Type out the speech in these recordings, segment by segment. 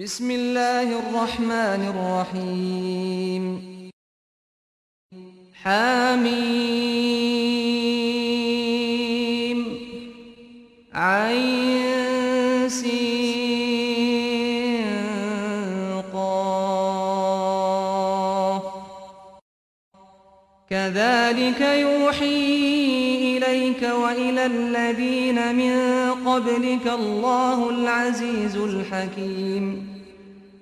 بسم الله الرحمن الرحيم. حميم. عين كذلك يوحي إليك وإلى الذين من قبلك الله العزيز الحكيم.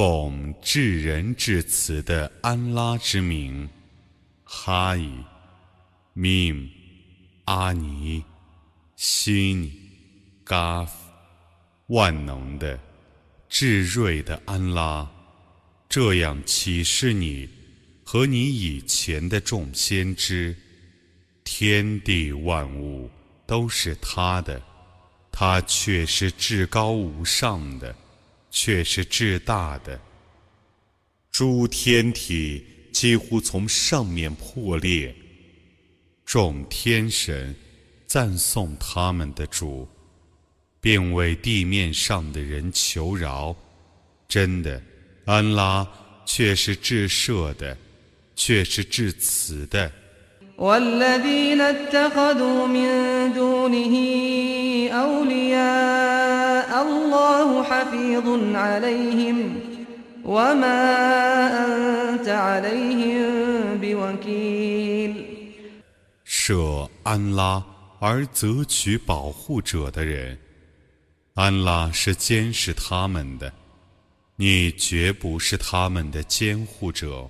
奉至仁至慈的安拉之名，哈伊、mim、阿尼、西尼、嘎夫，万能的、至睿的安拉，这样启示你和你以前的众先知：天地万物都是他的，他却是至高无上的。却是至大的，诸天体几乎从上面破裂。众天神赞颂他们的主，并为地面上的人求饶。真的，安拉却是至赦的，却是至慈的。الله حفيظ عليهم وما أنت عليهم بوكيل 设安拉而择取保护者的人，安拉是监视他们的，你绝不是他们的监护者。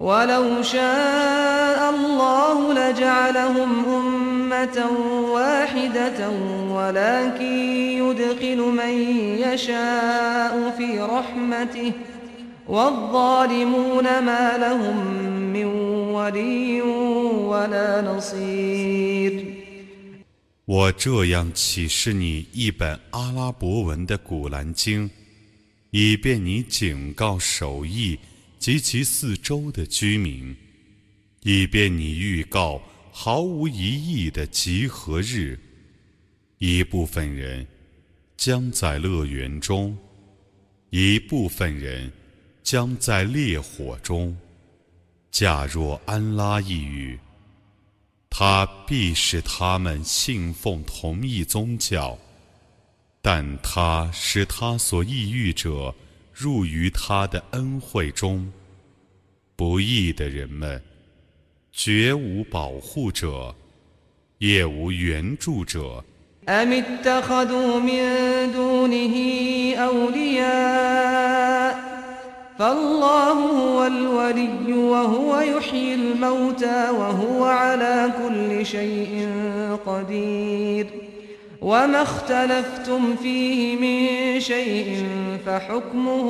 ولو شاء الله لجعلهم أمة واحدة ولكن يدخل من يشاء في رحمته والظالمون ما لهم من ولي ولا نصير 我这样启示你一本阿拉伯文的古兰经，以便你警告手艺。 及其四周的居民，以便你预告毫无疑义的集合日。一部分人将在乐园中，一部分人将在烈火中。假若安拉抑郁，他必使他们信奉同一宗教，但他使他所抑郁者。入于他的恩惠中，不义的人们绝无保护者，也无援助者。وما اختلفتم فيه من شيء فحكمه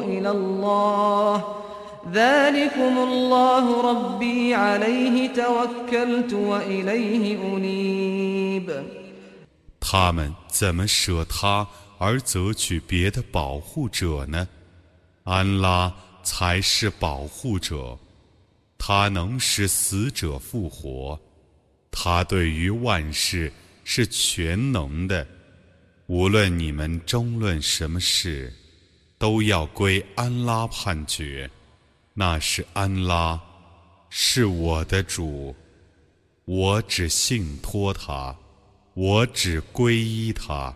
إلى الله ذلكم الله ربي عليه توكلت وإليه أنيب 他们怎么舍他而择取别的保护者呢？安拉才是保护者，他能使死者复活，他对于万事。 是全能的，无论你们争论什么事，都要归安拉判决。那是安拉，是我的主，我只信托他，我只皈依他。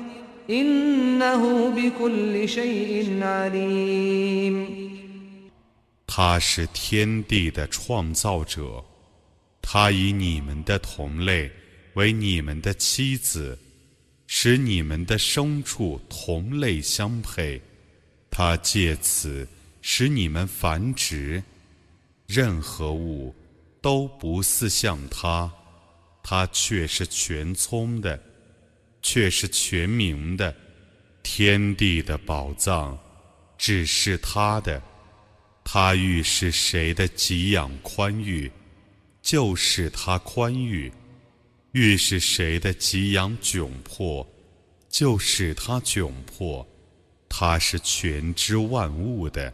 他是天地的创造者，他以你们的同类为你们的妻子，使你们的牲畜同类相配，他借此使你们繁殖。任何物都不似像他，他却是全聪的。却是全明的，天地的宝藏只是他的，他欲是谁的给养宽裕，就是他宽裕；欲是谁的给养窘迫，就使他窘迫。他是全知万物的。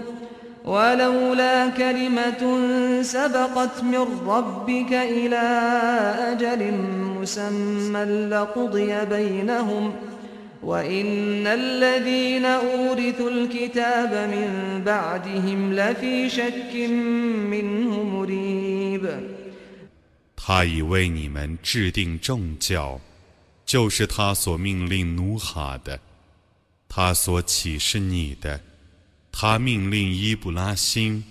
ولولا كلمة سبقت من ربك إلى أجل مسمى لقضي بينهم وإن الذين أورثوا الكتاب من بعدهم لفي شك منه مريب 他已为你们制定正教，就是他所命令努哈的，他所启示你的。 他命令伊布拉辛、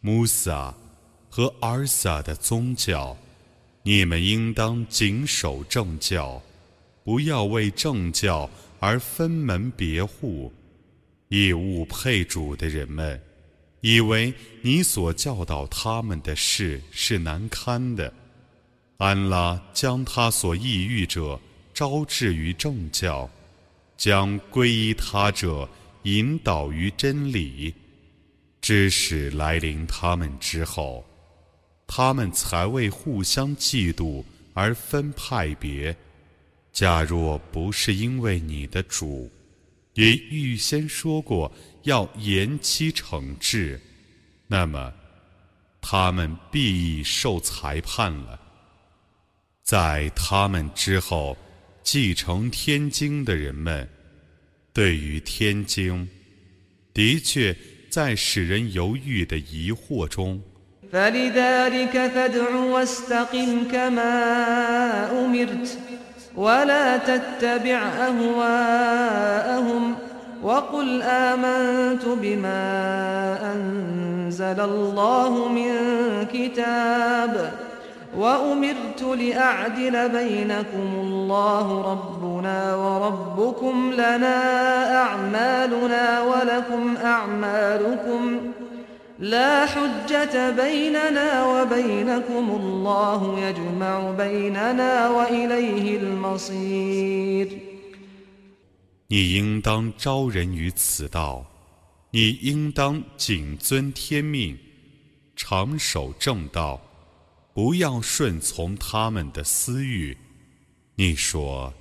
穆萨和阿尔萨的宗教，你们应当谨守正教，不要为正教而分门别户。以物配主的人们，以为你所教导他们的事是难堪的。安拉将他所抑郁者招致于正教，将皈依他者。引导于真理，知识来临他们之后，他们才为互相嫉妒而分派别。假若不是因为你的主也预先说过要延期惩治，那么他们必已受裁判了。在他们之后继承天经的人们。对于天经，的确在使人犹豫的疑惑中。فلذلك فادع واستقم كما أمرت ولا تتبع أهواءهم وقل آمنت بما أنزل الله من كتاب وأمرت لأعدل بينكم الله ربنا وربكم لنا أعمالنا ولكم أعمالكم لا حجة بيننا وبينكم الله يجمع بيننا وإليه المصير 你应当招人于此道，你应当谨遵天命，长守正道。 不要顺从他们的私欲。你说：“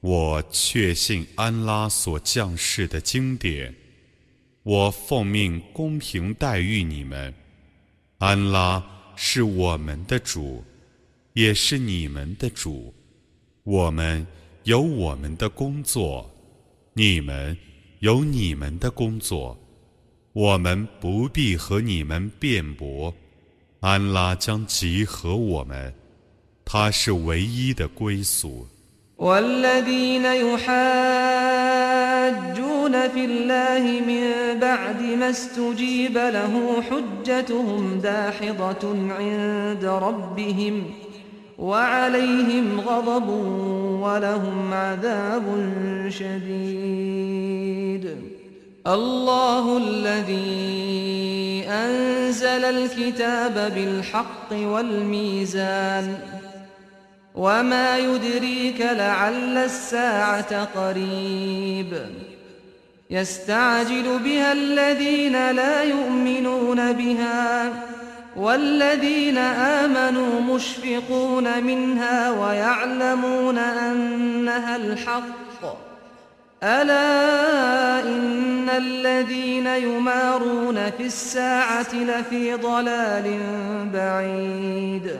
我确信安拉所降世的经典，我奉命公平待遇你们。安拉是我们的主，也是你们的主。我们有我们的工作，你们有你们的工作。我们不必和你们辩驳。”安拉将集合我们，他是唯一的归宿。 والذين يحاجون في الله من بعد ما استجيب له حجتهم داحضة عند ربهم وعليهم غضب ولهم عذاب شديد الله الذي أنزل الكتاب بالحق والميزان وما يدريك لعل الساعة قريب يستعجل بها الذين لا يؤمنون بها والذين آمنوا مشفقون منها ويعلمون أنها الحق ألا إن الذين يمارون في الساعة لفي ضلال بعيد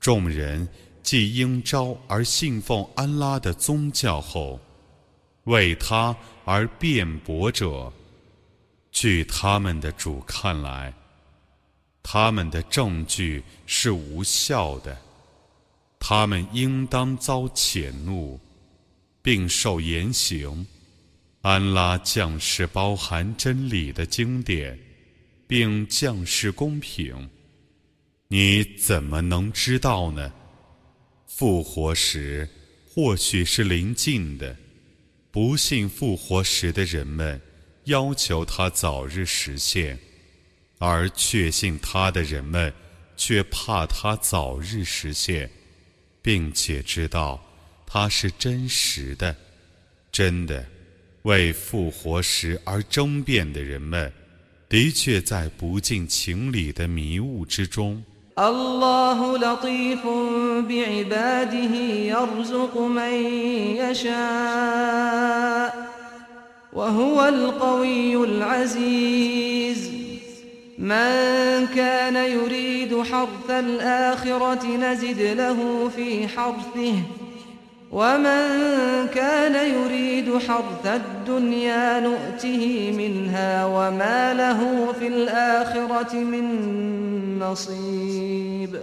众人既应召而信奉安拉的宗教后，为他而辩驳者，据他们的主看来，他们的证据是无效的，他们应当遭谴怒，并受严刑。 安拉降世包含真理的经典，并降世公平。你怎么能知道呢？复活时或许是临近的。不信复活时的人们要求他早日实现，而确信他的人们却怕他早日实现，并且知道他是真实的。真的，为复活时而争辩的人们，的确在不近情理的迷雾之中。الله لطيف بعباده يرزق من يشاء وهو القوي العزيز من كان يريد حرث الآخرة نزد له في حرثه ومن كان يريد حرث الدنيا نؤته منها وما له في الآخرة من نصيب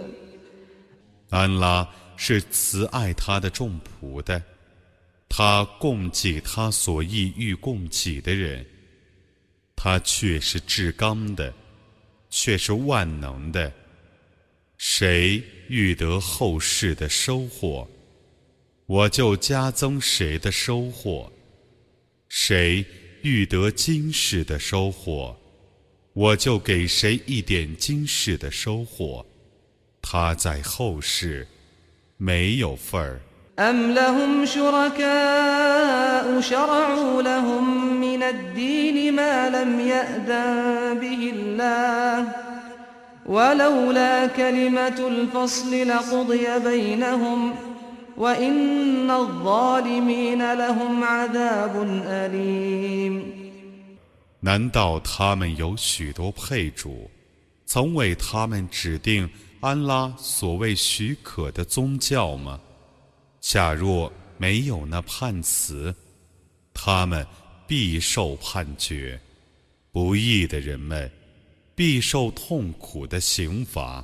安拉是慈爱他的众仆的，他供给他所意欲供给的人，他却是至刚的，却是万能的。谁欲得后世的收获？ 我就加增谁的收获，谁欲得今世的收获，我就给谁一点今世的收获。他在后世没有份儿。难道他们有许多配主，曾为他们指定安拉所谓许可的宗教吗？假若没有那判词，他们必受判决。不义的人们必受痛苦的刑罚。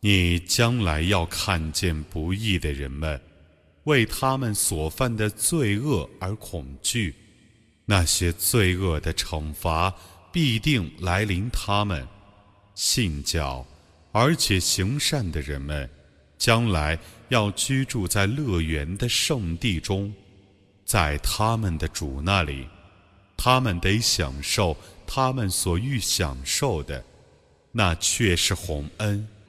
你将来要看见不义的人们，为他们所犯的罪恶而恐惧，那些罪恶的惩罚必定来临他们。信教而且行善的人们，将来要居住在乐园的圣地中，在他们的主那里，他们得享受他们所欲享受的，那却是洪恩。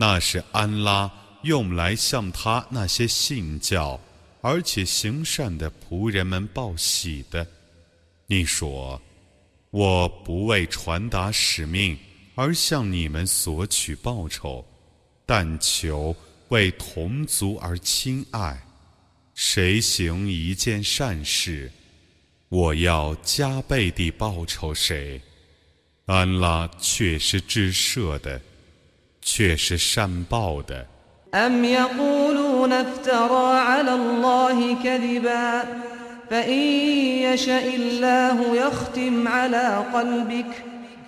那是安拉用来向他那些信教而且行善的仆人们报喜的。你说，我不为传达使命而向你们索取报酬，但求为同族而亲爱。谁行一件善事，我要加倍地报酬谁。安拉却是至赦的。却是善报的。أم يقولون افترى على الله كذبا فإن يشاء الله يختم على قلبك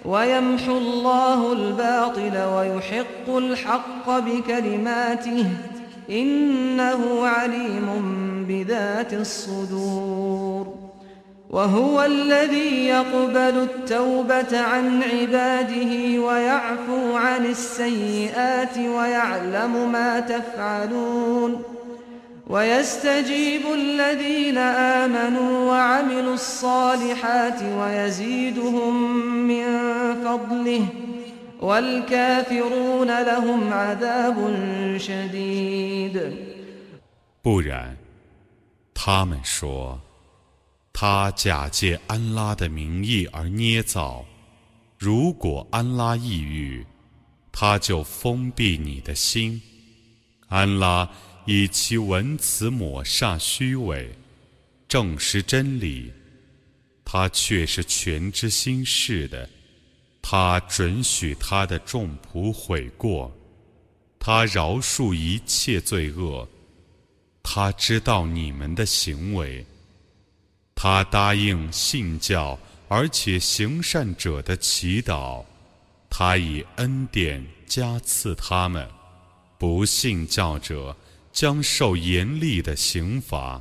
ويمحو الله الباطل ويحق الحق بكلماته إنه عليم بذات الصدور وهو الذي يقبل التوبة عن عباده ويعفو عن السيئات ويعلم ما تفعلون ويستجيب الذين آمنوا وعملوا الصالحات ويزيدهم من فضله والكافرون لهم عذاب شديد 不然，他们说。 他假借安拉的名义而捏造，如果安拉抑郁，他就封闭你的心。安拉以其文辞抹煞虚伪，证实真理。他却是全知心事的，他准许他的众仆悔过，他饶恕一切罪恶，他知道你们的行为。他答应信教而且行善者的祈祷，他以恩典加赐他们；不信教者将受严厉的刑罚。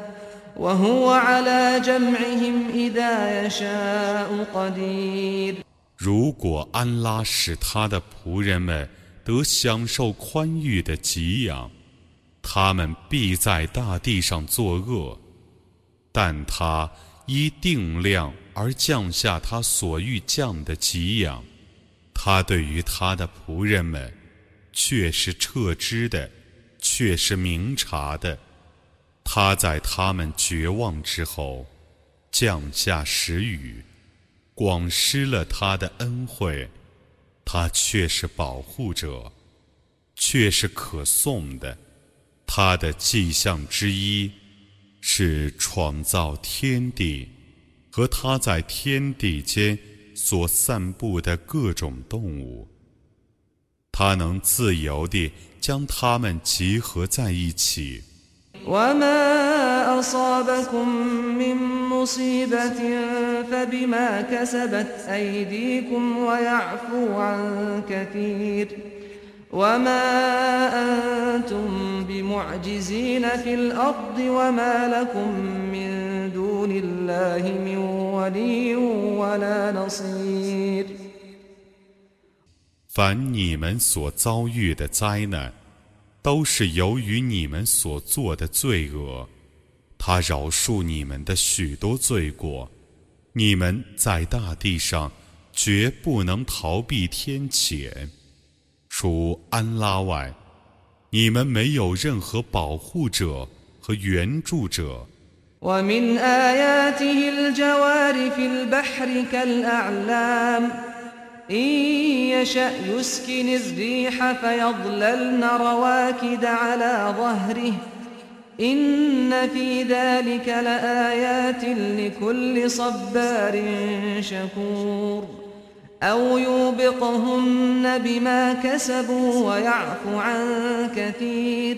如果安拉使他的仆人们得享受宽裕的给养，他们必在大地上作恶；但他依定量而降下他所欲降的给养，他对于他的仆人们却是撤知的，却是明察的。他在他们绝望之后降下时雨，广施了他的恩惠，他却是保护者，却是可颂的。他的迹象之一是创造天地和他在天地间所散布的各种动物，他能自由地将它们集合在一起。وما أصابكم من مصيبة فبما كسبت أيديكم ويعفو عن كثير وما أنتم بمعجزين في الأرض وما لكم من دون الله من ولي ولا نصير 凡你们所遭遇的灾难， 都是由于你们所做的罪恶，他饶恕你们的许多罪过。你们在大地上绝不能逃避天谴，除安拉外，你们没有任何保护者和援助者。إن يشأ يسكن الريح فيظللن رواكد على ظهره. إن في ذلك لآيات لكل صبار شكور. أو يوبقهن بما كسبوا ويعفو عن كثير.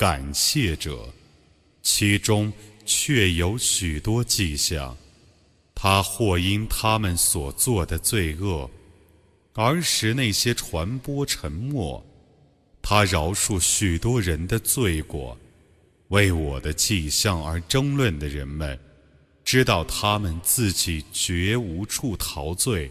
感谢者，其中确有许多迹象。他或因他们所做的罪恶。而使那些传播沉默，他饶恕许多人的罪过，为我的迹象而争论的人们，知道他们自己绝无处陶醉。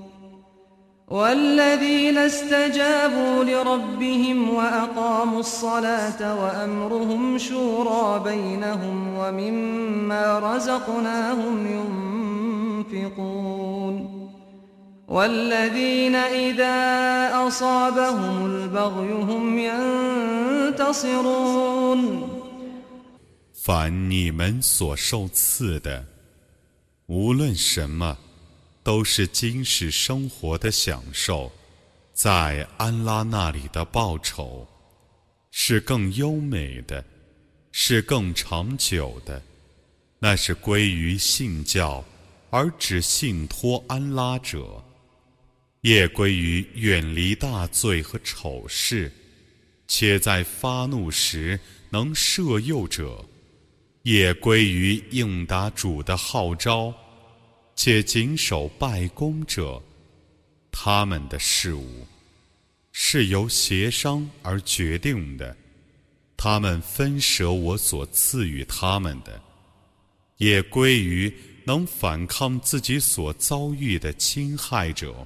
والذين استجابوا لربهم وأقاموا الصلاة وأمرهم شورى بينهم ومما رزقناهم ينفقون والذين إذا أصابهم البغي هم ينتصرون 凡你们所受赐的，无论什么。 都是今世生活的享受，在安拉那里的报酬是更优美的，是更长久的。那是归于信教而只信托安拉者，也归于远离大罪和丑事，且在发怒时能摄佑者，也归于应答主的号召。且谨守拜功者，他们的事物是由协商而决定的。他们分舍我所赐予他们的，也归于能反抗自己所遭遇的侵害者。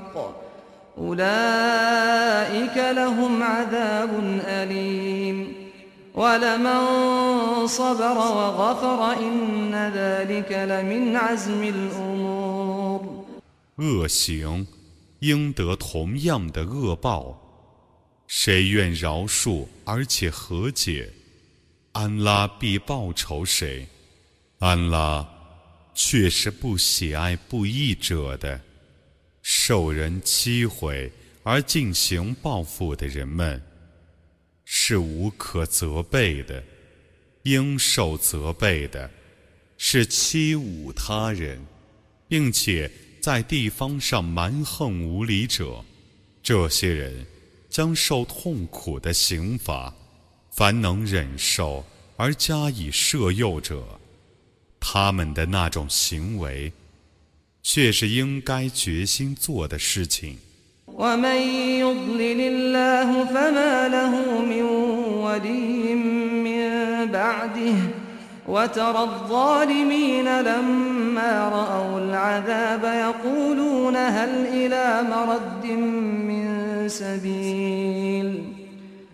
恶行应得同样的恶报，谁愿饶恕而且和解，安拉必报仇谁。安拉却是不喜爱不义者的。受人欺毁而进行报复的人们，是无可责备的；应受责备的，是欺侮他人，并且在地方上蛮横无理者。这些人将受痛苦的刑罚。凡能忍受而加以摄诱者，他们的那种行为。却是应该决心做的事情。ومن يضلل الله فما له من ولي من بعده وترى الظالمين لما رأوا العذاب يقولون هل إلى مرد من سبيل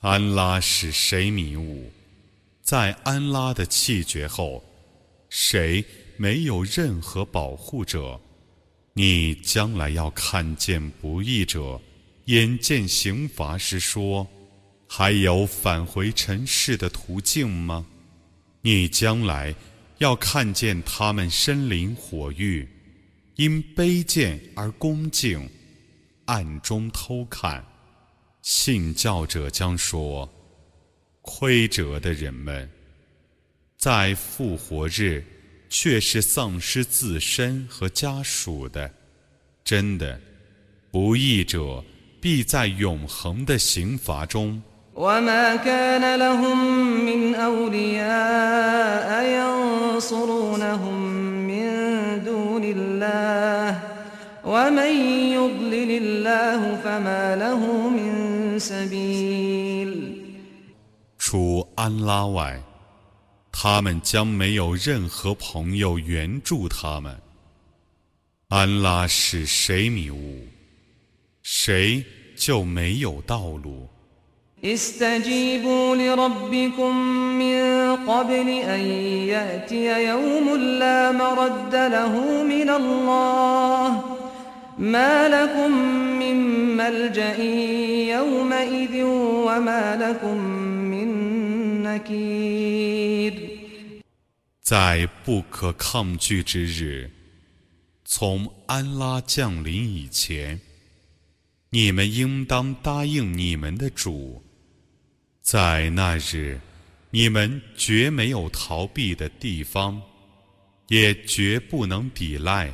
安拉使谁迷雾？在安拉的气绝后，谁没有任何保护者？你将来要看见不义者，眼见刑罚时说：“还有返回尘世的途径吗？”你将来要看见他们身临火狱，因卑贱而恭敬，暗中偷看。信教者将说：“亏折的人们，在复活日却是丧失自身和家属的。真的，不义者必在永恒的刑罚中。” ومن يضلل الله فما له من سبيل 除安拉外，他们将没有任何朋友援助他们。安拉使谁迷雾，谁就没有道路。استجيبوا لربكم من قبل أن يأتي يوم لا مرد له من الله ما لكم من ملجأ يومئذ وما لكم من نكير 在不可抗拒之日，从安拉降临以前，你们应当答应你们的主。在那日，你们绝没有逃避的地方，也绝不能抵赖。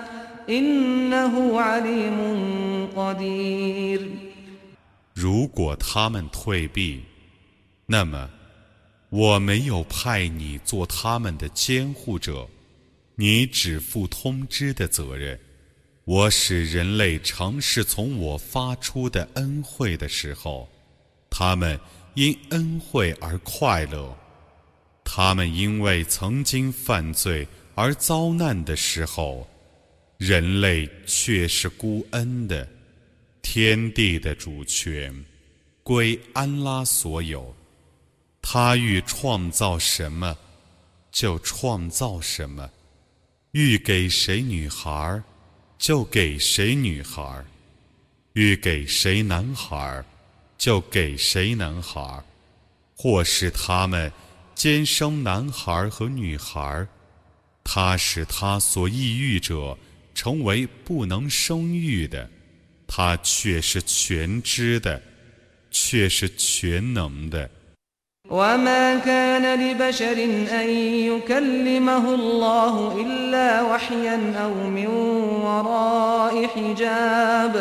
如果他们退避，那么我没有派你做他们的监护者，你只负通知的责任。我使人类尝试从我发出的恩惠的时候，他们因恩惠而快乐；他们因为曾经犯罪而遭难的时候。人类却是孤恩的，天地的主权归安拉所有，他欲创造什么就创造什么，欲给谁女孩就给谁女孩，欲给谁男孩就给谁男孩，或是他们兼生男孩和女孩，他使他所抑郁者。成为不能生育的，他却是全知的，却是全能的。وما كان لبشر أن يكلمه الله إلا وحيا أو من وراء حجاب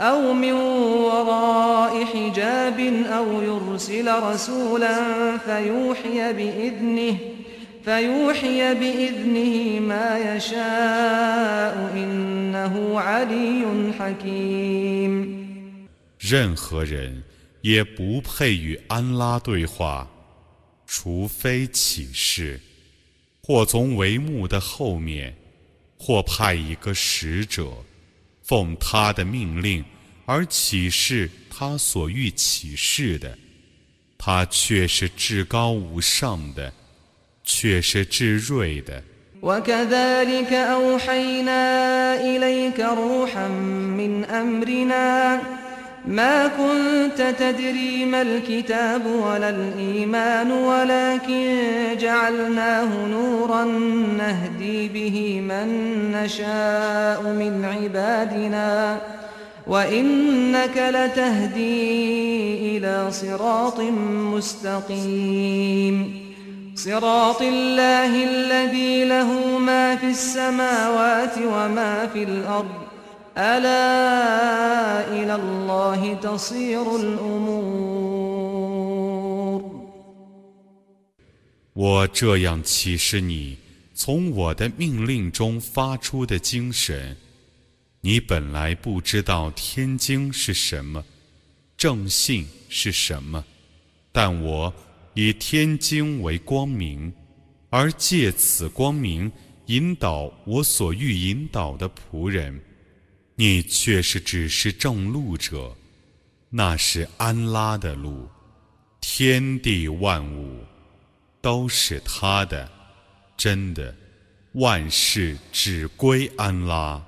أو من وراء حجاب أو يرسل رسولا فيوحي بإذنه 任何人也不配与安拉对话，除非启示，或从帷幕的后面，或派一个使者，奉他的命令而启示他所欲启示的，他却是至高无上的，却是至睿的。وكذلك أوحينا إليك روحا من أمرنا ما كنت تدري ما الكتاب ولا الإيمان ولكن جعلناه نورا نهدي به من نشاء من عبادنا وإنك لتهدي إلى صراط مستقيم صراط الله الذي له ما في السماوات وما في الأرض ألا إلى الله تصير الأمور 我这样启示你，从我的命令中发出的精神。你本来不知道天经是什么，正信是什么，但我 以天经为光明，而借此光明引导我所欲引导的仆人。你却是只是正路者，那是安拉的路，天地万物都是他的，真的，万事只归安拉。